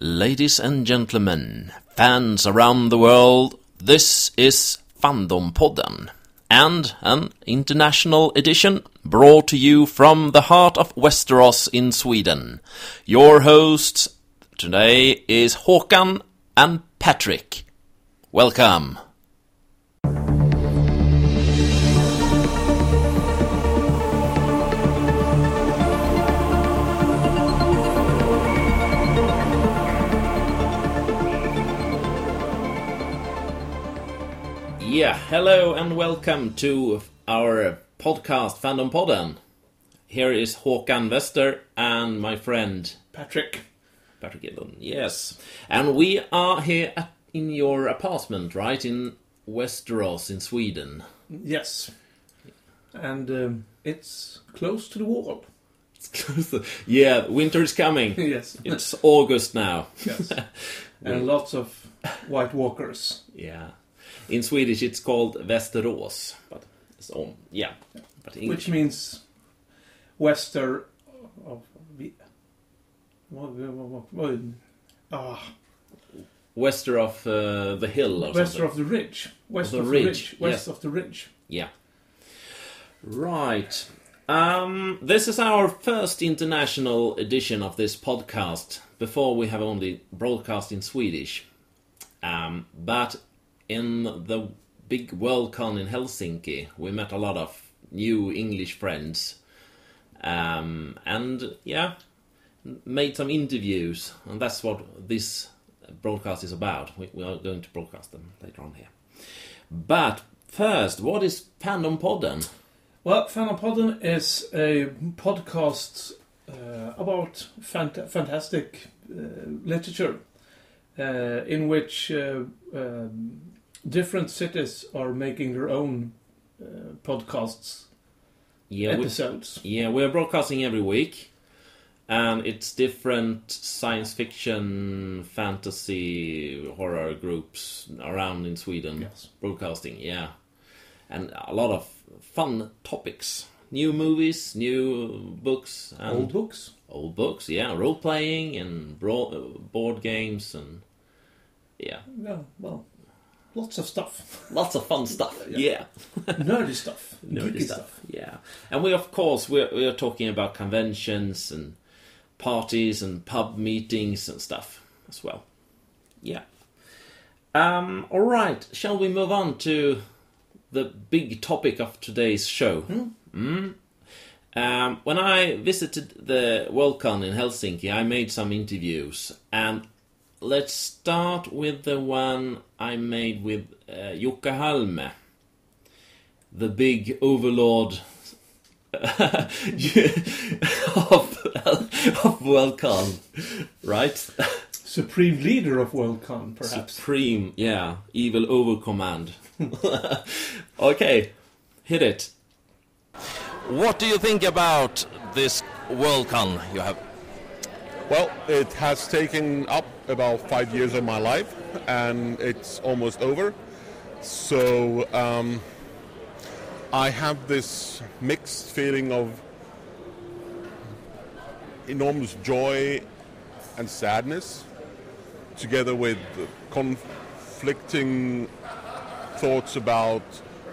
Ladies and gentlemen, fans around the world, this is Fandom-podden, and an international edition brought to you from the heart of Westeros in Sweden. Your hosts today is Håkan and Patrick. Welcome. Yeah, hello and welcome to our podcast Fandom-podden. Here is Håkan Wester and my friend Patrick. Patrick Gillon. Yes, and we are here at, in your apartment, right in Westeros in Sweden. Yes. And um, it's close to the wall. It's close. To, yeah, winter is coming. yes. It's August now. yes. And lots of White Walkers. Yeah, in Swedish it's called Västerås, but it's on. Yeah, but in Which means wester of the. Ah, wester of uh, the hill or wester something. of the ridge. West the of ridge, the ridge. West yes. of the ridge. Yeah. Right. Um, this is our first international edition of this podcast. Before we have only broadcast in Swedish. Um, but in the big Worldcon in Helsinki, we met a lot of new English friends. Um, and yeah, made some interviews, and that's what this broadcast is about. We, we are going to broadcast them later on here. But first, what is Fandom Podden? Well, Fandom Podden is a podcast uh, about fant- fantastic uh, literature uh, in which uh, um, different cities are making their own uh, podcasts Yeah, we, episodes. yeah, we're broadcasting every week, and it's different science fiction, fantasy, horror groups around in Sweden Yes. broadcasting. Yeah, and a lot of fun topics, new movies, new books, and Old books. old books. Yeah, role playing and bro- board games and yeah, Yeah, well, lots of stuff. lots of fun stuff. Yeah. yeah. Nerdy stuff. nerdy geeky stuff. Yeah, and we of course we're we're talking about conventions and parties and pub meetings and stuff as well. Yeah. Um. All right. Shall we move on to the big topic of today's show? Mm. Um, when I visited the Worldcon in Helsinki, I made some interviews, and let's start with the one I made with uh, Jukka Halme the big overlord of, of Worldcon, right? Supreme leader of Worldcon, perhaps. Supreme, yeah, evil overcommand. okay, hit it. What do you think about this Worldcon you have? Well, it has taken up about five years of my life, and it's almost over. So um, I have this mixed feeling of enormous joy and sadness, together with conflicting thoughts about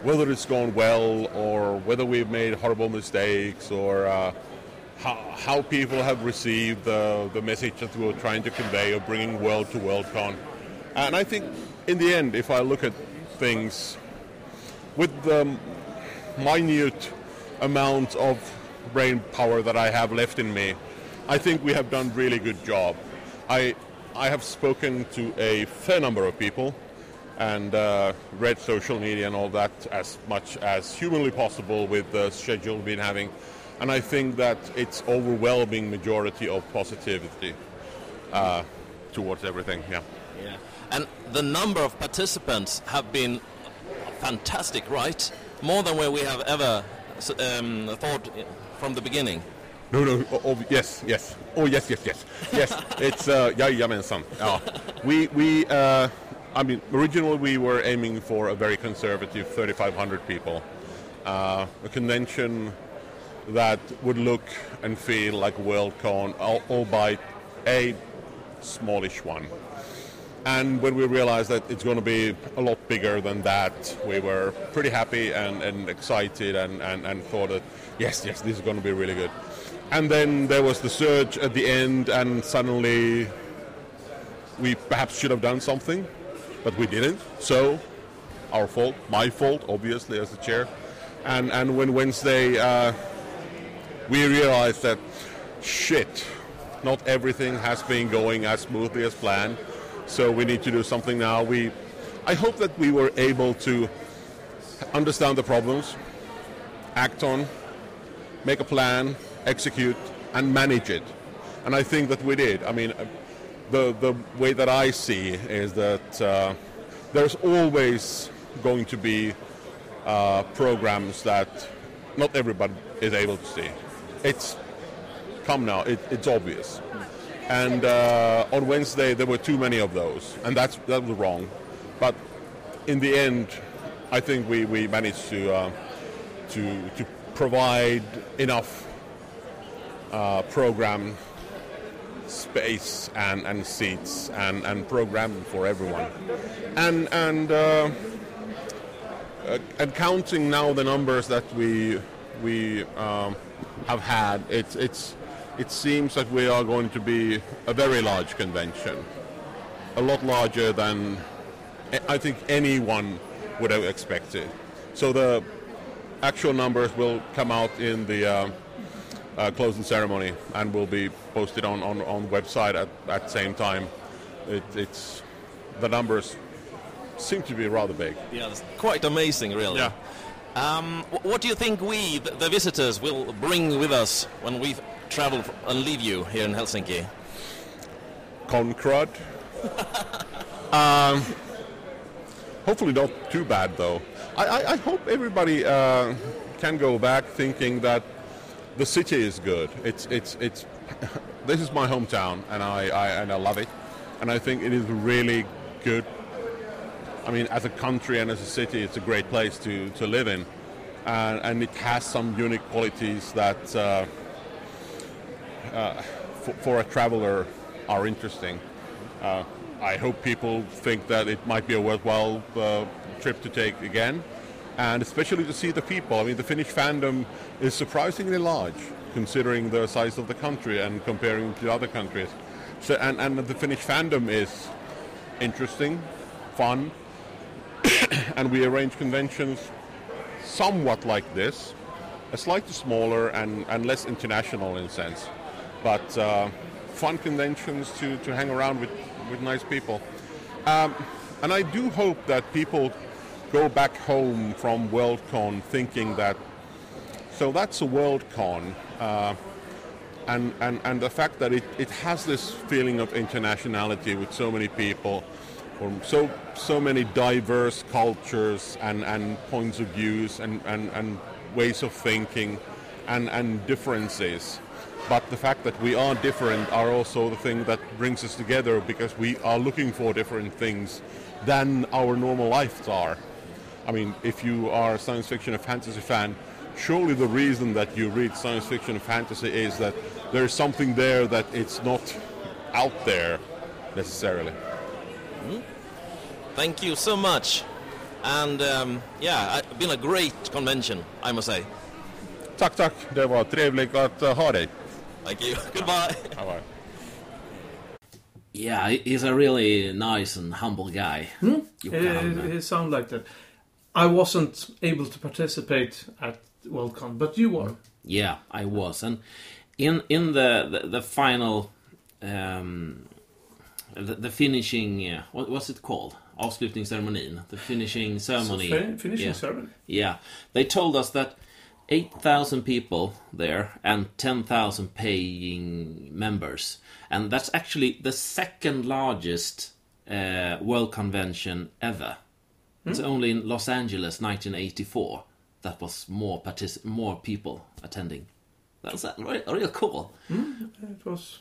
whether it's gone well or whether we've made horrible mistakes or uh, how, how people have received the, the message that we were trying to convey of bringing world to WorldCon. And I think in the end, if I look at things with the minute amount of brain power that I have left in me, I think we have done really good job. I, I have spoken to a fair number of people and uh, read social media and all that as much as humanly possible with the schedule we've been having. And I think that it's overwhelming majority of positivity uh, towards everything. Yeah. Yeah, and the number of participants have been fantastic, right? More than where we have ever um, thought from the beginning. No, no. Oh, oh, yes, yes. Oh, yes, yes, yes, yes. it's uh, jajamensan. Ja. We we. Uh, I mean, originally we were aiming for a very conservative 3,500 people, uh, a convention that would look and feel like WorldCon, all, all by a smallish one. And when we realized that it's going to be a lot bigger than that, we were pretty happy and, and excited and, and, and thought that, yes, yes, this is going to be really good. And then there was the surge at the end, and suddenly we perhaps should have done something, but we didn't. So, our fault, my fault, obviously, as the chair. And, and when Wednesday, uh, we realized that, shit, not everything has been going as smoothly as planned. So we need to do something now. We, I hope that we were able to understand the problems, act on, make a plan, execute, and manage it. And I think that we did. I mean, the the way that I see is that uh, there's always going to be uh, programs that not everybody is able to see. It's come now. It, it's obvious. And uh, on Wednesday there were too many of those, and that's that was wrong. But in the end, I think we, we managed to uh, to to provide enough uh, program space and, and seats and, and program for everyone. And and uh, uh, and counting now the numbers that we we um, have had, it's it's it seems that we are going to be a very large convention, a lot larger than I think anyone would have expected. So the actual numbers will come out in the uh, uh, closing ceremony and will be posted on on, on website at at the same time. It, it's the numbers seem to be rather big. Yeah, it's quite amazing, really. Yeah. Um, what do you think we, the visitors, will bring with us when we travel and leave you here in Helsinki? Concrud. um, hopefully not too bad though. I, I, I hope everybody uh, can go back thinking that the city is good. It's it's it's. this is my hometown, and I, I and I love it, and I think it is really good. I mean, as a country and as a city, it's a great place to, to live in, and, and it has some unique qualities that. Uh, for, for a traveler are interesting. Uh, I hope people think that it might be a worthwhile uh, trip to take again, and especially to see the people. I mean, the Finnish fandom is surprisingly large considering the size of the country and comparing to other countries. So, and, and the Finnish fandom is interesting, fun, and we arrange conventions somewhat like this, a slightly smaller and, and less international in a sense but uh, fun conventions to, to hang around with, with nice people. Um, and I do hope that people go back home from WorldCon thinking that, so that's a WorldCon, uh, and, and, and the fact that it, it has this feeling of internationality with so many people, from so, so many diverse cultures and, and points of views and, and, and ways of thinking and, and differences but the fact that we are different are also the thing that brings us together because we are looking for different things than our normal lives are. I mean, if you are a science fiction and fantasy fan, surely the reason that you read science fiction and fantasy is that there's something there that it's not out there necessarily. Thank you so much. And um, yeah, it's been a great convention, I must say. Tack, tack. Det var trevligt att uh, ha dig. Thank you. Goodbye. Bye-bye. Yeah, he's a really nice and humble guy. Jukka Halme. It, it sounds like that. I wasn't able to participate at Worldcon, but you were. Yeah, I was, and in in the the, the final, um, the, the finishing, uh, what what's it called? Avslutningsceremonin, the finishing ceremony. Fin- finishing yeah. ceremony. Yeah, they told us that 8,000 people there and 10,000 paying members. And that's actually the second largest uh, world convention ever. It's only in Los Angeles 1984 that was more partic- more people attending. That's uh, real, real cool. It was.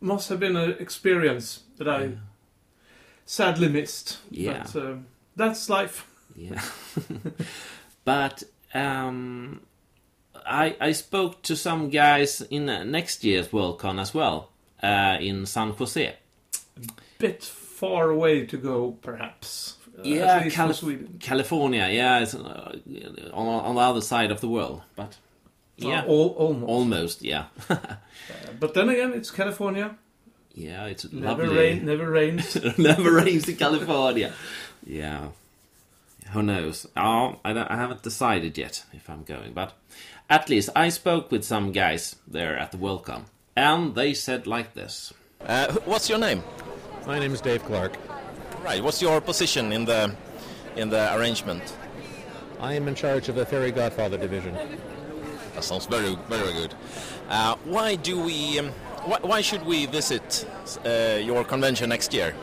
Must have been an experience that I sadly missed. Yeah. But uh, that's life. Yeah. but um, I I spoke to some guys in uh, next year's Worldcon as well, uh, in San Jose. A Bit far away to go, perhaps. Uh, Yeah, Cali- California, yeah, it's uh, on, on the other side of the world, but yeah, Uh, all, almost. almost, yeah, But then again, it's California. yeah, it's Never lovely. rain, never rains. Never rains in California. Yeah. Who knows? Oh, I, don't- I haven't decided yet if I'm going, but at least I spoke with some guys there at the welcome, and they said like this. Uh, what's your name? My name is Dave Clark. Right. What's your position in the in the arrangement? I am in charge of the Fairy Godfather division. That sounds very very good. Uh, why do we? Um, why, why should we visit uh, your convention next year?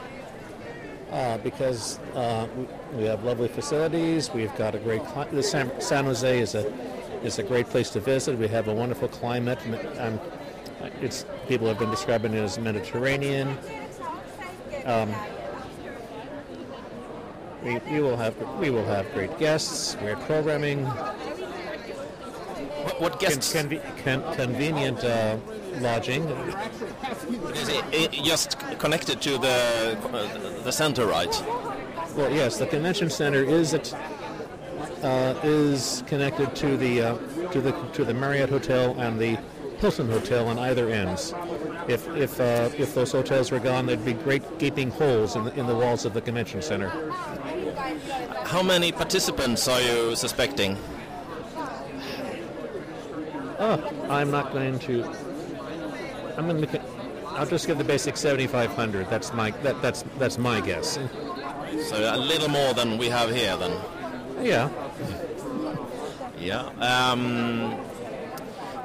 Uh, because uh, we- have lovely facilities. We've got a great. San, San Jose is a is a great place to visit. We have a wonderful climate. Um, it's people have been describing it as Mediterranean. Um, we, we will have we will have great guests. We're programming What, con- guests? conve- con- convenient uh, lodging. Is it, it just connected to the uh, the center, right? Well, yes, the convention center is at, uh, is connected to the uh, to the to the Marriott Hotel and the Hilton Hotel on either ends. If if uh, if those hotels were gone, there'd be great gaping holes in the, in the walls of the convention center. How many participants are you suspecting? Oh, I'm not going to. I'm going to. I'll just give the basic 7,500. That's my that, that's that's my guess. So a little more than we have here, then. Yeah. Yeah. Um,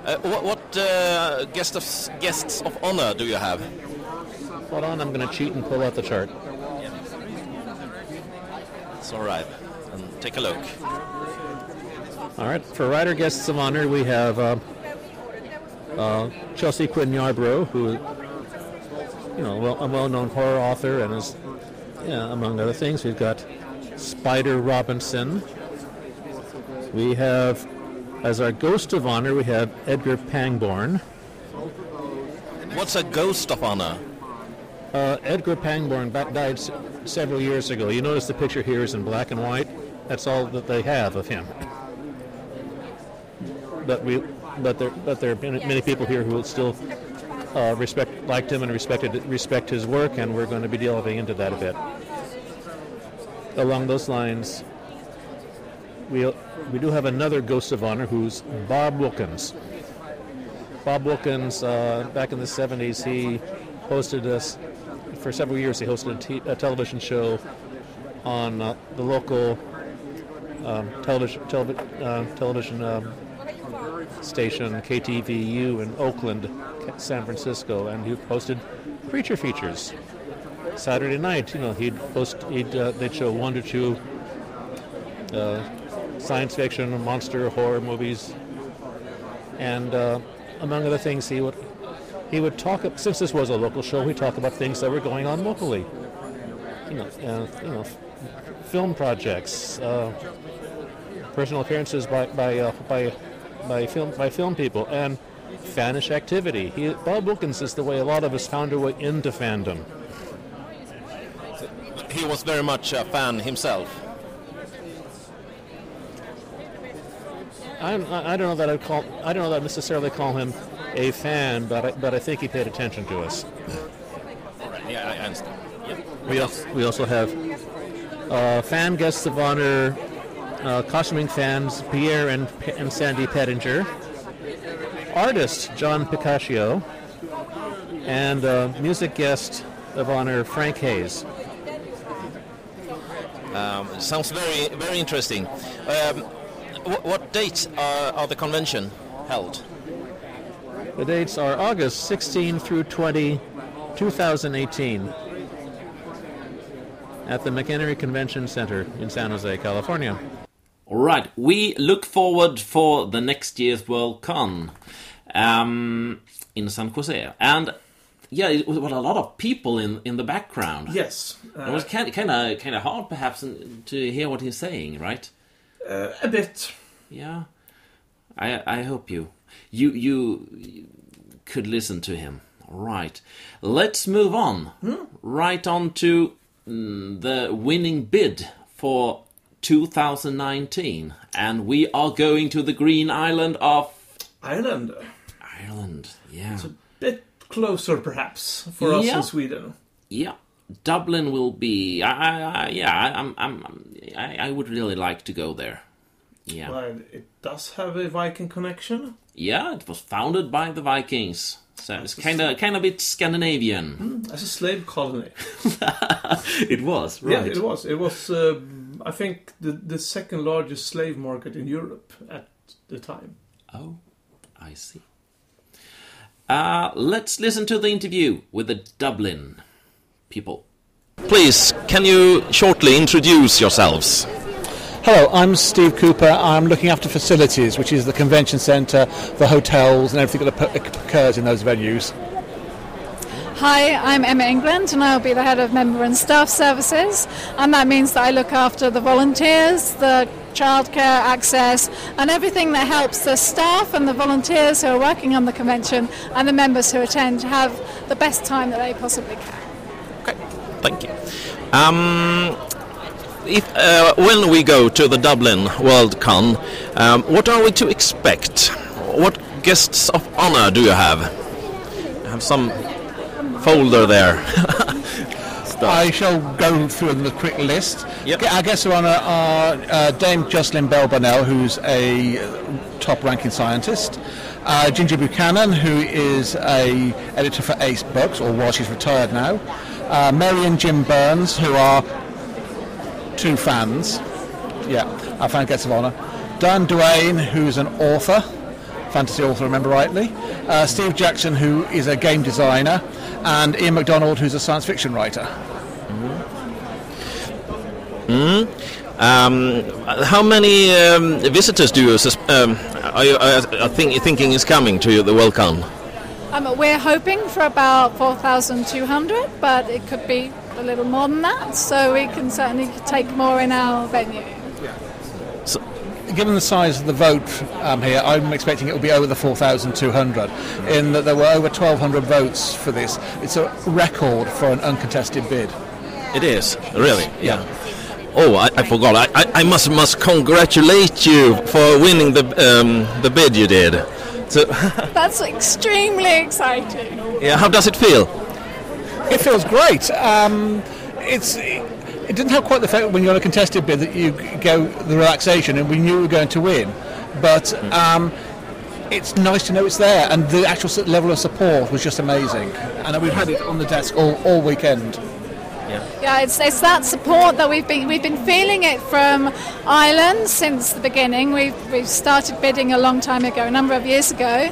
uh, what what uh, guest of, guests of honor do you have? Hold on, I'm going to cheat and pull out the chart. It's all right. And take a look. All right. For rider guests of honor, we have uh, uh, Chelsea Quinn Yarbro, who, you know, well, a well-known horror author, and is, yeah, among other things, we've got Spider Robinson. We have, as our ghost of honor, we have Edgar Pangborn. What's a ghost of honor? Uh, Edgar Pangborn back died s- several years ago. You notice the picture here is in black and white. That's all that they have of him. But we, but there, but there are many, people here who still uh, respect, liked him and respected, respect his work, and we're going to be delving into that a bit. Along those lines, we we do have another ghost of honor who's Bob Wilkins. Bob Wilkins, uh, back in the 70s, he hosted us for several years. He hosted a, t- a television show on uh, the local um, television uh, television um, station KTVU in Oakland, San Francisco, and he hosted creature features. Saturday night, you know, he'd host, he'd uh, they'd show one to two uh, science fiction, monster, horror movies, and uh, among other things, he would he would talk. Since this was a local show, he'd talk about things that were going on locally. You know, uh, you know, film projects, uh, personal appearances by by uh, by by film by film people, and fanish activity. He, Bob Wilkins is the way a lot of us found our way into fandom. He was very much a fan himself. I'm, I I don't know that I call I don't know that I necessarily call him a fan, but I, but I think he paid attention to us. All right. Yeah, I understand. We also, we also have uh, fan guests of honor, uh, costuming fans Pierre and, and Sandy Pettinger, artist John Picacio, and uh, music guest of honor Frank Hayes. Um, sounds very very interesting. Um, what, what dates are, are the convention held? The dates are August 16 through 20, 2018, at the McHenry Convention Center in San Jose, California. All right, we look forward for the next year's World Con um, in San Jose, and yeah, it was a lot of people in in the background. Yes, It uh, was kind of kind of kind of hard, perhaps, to hear what he's saying, right? uh, a bit. Yeah, I I hope you you you, could listen to him All right. Let's move on. Right on to mm, the winning bid for 2019. And we are going to the green island of Ireland. Ireland. Yeah. It's a bit closer, perhaps, for us Yeah. in Sweden. Yeah. Dublin will be. I, I, yeah. I, I'm. I'm. I, I would really like to go there. Yeah. Well, it does have a Viking connection. Yeah. It was founded by the Vikings, so it's kind of kind of bit Scandinavian. As a slave colony. it was Yeah, right. it was. It was, uh, I think, the, the second largest slave market in Europe at the time. Oh, I see. Uh, let's listen to the interview with the Dublin people. Please, can you shortly introduce yourselves? Hello, I'm Steve Cooper. I'm looking after facilities, which is the convention centre, the hotels, and everything that occurs in those venues. Hi, I'm Emma England, and I'll be the head of member and staff services. And that means that I look after the volunteers, the childcare access, and everything that helps the staff and the volunteers who are working on the convention and the members who attend have the best time that they possibly can. Okay, thank you. Um, if, uh, when we go to the Dublin World Con, um, what are we to expect? What guests of honor do you have? I have some folder there. I shall go through the quick list. Yep. Our guests of honour are uh, Dame Jocelyn Bell Burnell, who's a top-ranking scientist. Uh, Ginjer Buchanan, who is a editor for Ace Books, or well, she's retired now. Uh, Mary and Jim Burns, who are two fans. Yeah, our fan guests of honour. Diane Duane, who's an author, fantasy author, remember rightly. Uh, Steve Jackson, who is a game designer, and Ian McDonald, who's a science fiction writer. Um, how many um, visitors do you um, are you are, are think, thinking is coming to the World Con? Um, we're hoping for about 4,200, but it could be a little more than that, so we can certainly take more in our venue. Given the size of the vote um, here, I'm expecting it will be over the 4,200. In that there were over 1,200 votes for this. It's a record for an uncontested bid. It is really, yeah. Oh, I, I forgot. I, I, I must must congratulate you for winning the um, the bid you did. So, That's extremely exciting. yeah, how does it feel? It feels great. Um, it's it didn't have quite the effect when you're on a contested bid that you go the relaxation and we knew we were going to win, but um, it's nice to know it's there and the actual level of support was just amazing. And we've had it on the desk all, all weekend. Yeah, it's, it's that support that we've been we've been feeling it from Ireland since the beginning. We've we've started bidding a long time ago, a number of years ago.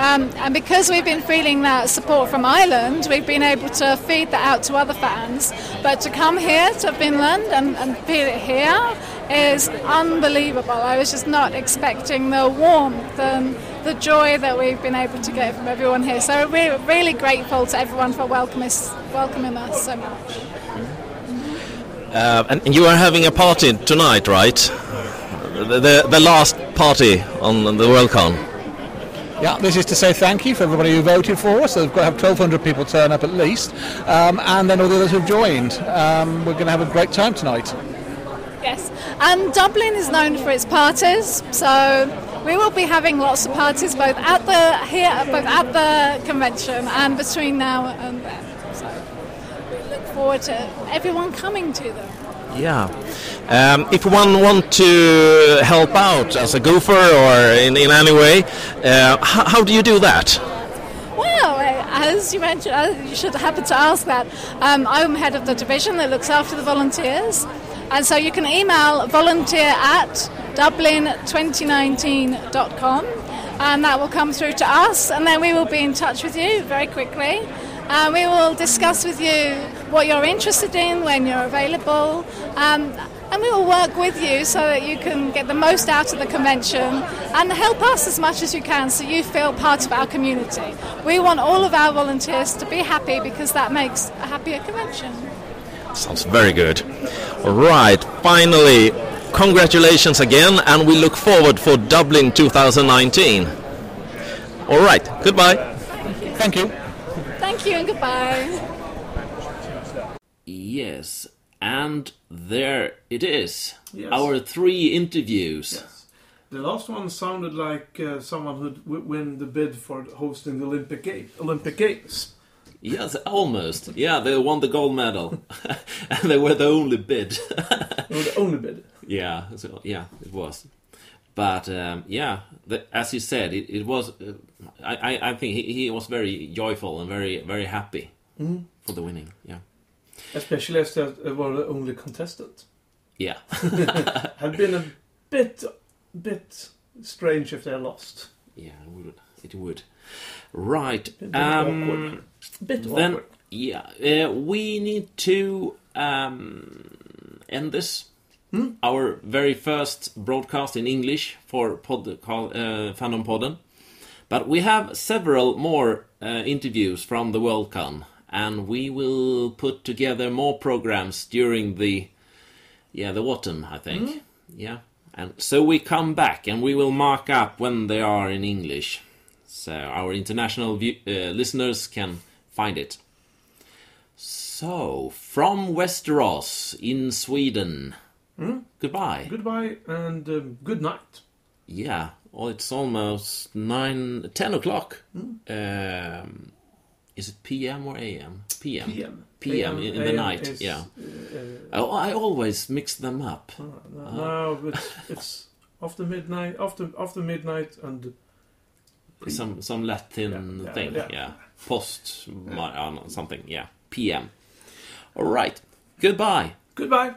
Um, and because we've been feeling that support from Ireland, we've been able to feed that out to other fans. But to come here to Finland and, and feel it here is unbelievable. I was just not expecting the warmth and the joy that we've been able to get from everyone here. So we're really grateful to everyone for welcoming us, welcoming us so much. Uh, and you are having a party tonight, right? The, the, last party on the Worldcon. Yeah, this is to say thank you for everybody who voted for us. So we've got to have 1,200 people turn up at least, um, and then all the others who've joined. Um, we're going to have a great time tonight. Yes, and Dublin is known for its parties, so we will be having lots of parties both at the here, both at the convention and between now and then. So we look forward to everyone coming to them. Yeah. Um, if one want to help out as a gopher or in, in any way, uh, how, how do you do that? Well, as you mentioned, uh, you should happen to ask that. Um, I'm head of the division that looks after the volunteers, and so you can email volunteer at dublin2019.com, and that will come through to us, and then we will be in touch with you very quickly. And we will discuss with you what you're interested in, when you're available, um, and we will work with you so that you can get the most out of the convention and help us as much as you can so you feel part of our community. We want all of our volunteers to be happy because that makes a happier convention. Sounds very good. All right, finally, congratulations again, and we look forward for Dublin 2019. All right, goodbye. Thank you. Thank you and goodbye. Yes, and there it is. Yes. Our three interviews. Yes. The last one sounded like uh, someone who'd w- win the bid for hosting the Olympic Game, Olympic Games. Yes, almost. Yeah, they won the gold medal, and they were the only bid. Or the only bid. yeah, so yeah, it was. But um, yeah, the, as you said, it, it was. Uh, I, I I think he, he was very joyful and very very happy for the winning. Yeah, Especially as they were the only contestant. yeah, Had been a bit, bit strange if they lost. yeah. It would. It would. Right. Bit Um, awkward. Bit then awkward. yeah uh, we need to um, end this our very first broadcast in english for pod, uh, fandom podden. But we have several more uh, interviews from the worldcon and we will put together more programs during the yeah the autumn i think. Yeah. And so we come back and we will mark up when they are in english. So our international view, uh, listeners can find it. So, from Westeros in Sweden, goodbye. Goodbye and um, good night. Yeah, well, it's almost nine, ten o'clock. Um, is it PM or AM? PM. PM. PM in, in the night. is, yeah. Uh, Oh, I always mix them up. uh, no, but it's after midnight. After after midnight and Some some Latin Yeah, yeah, thing. Yeah. yeah. Post uh, something. Yeah. PM. All right. Goodbye. goodbye.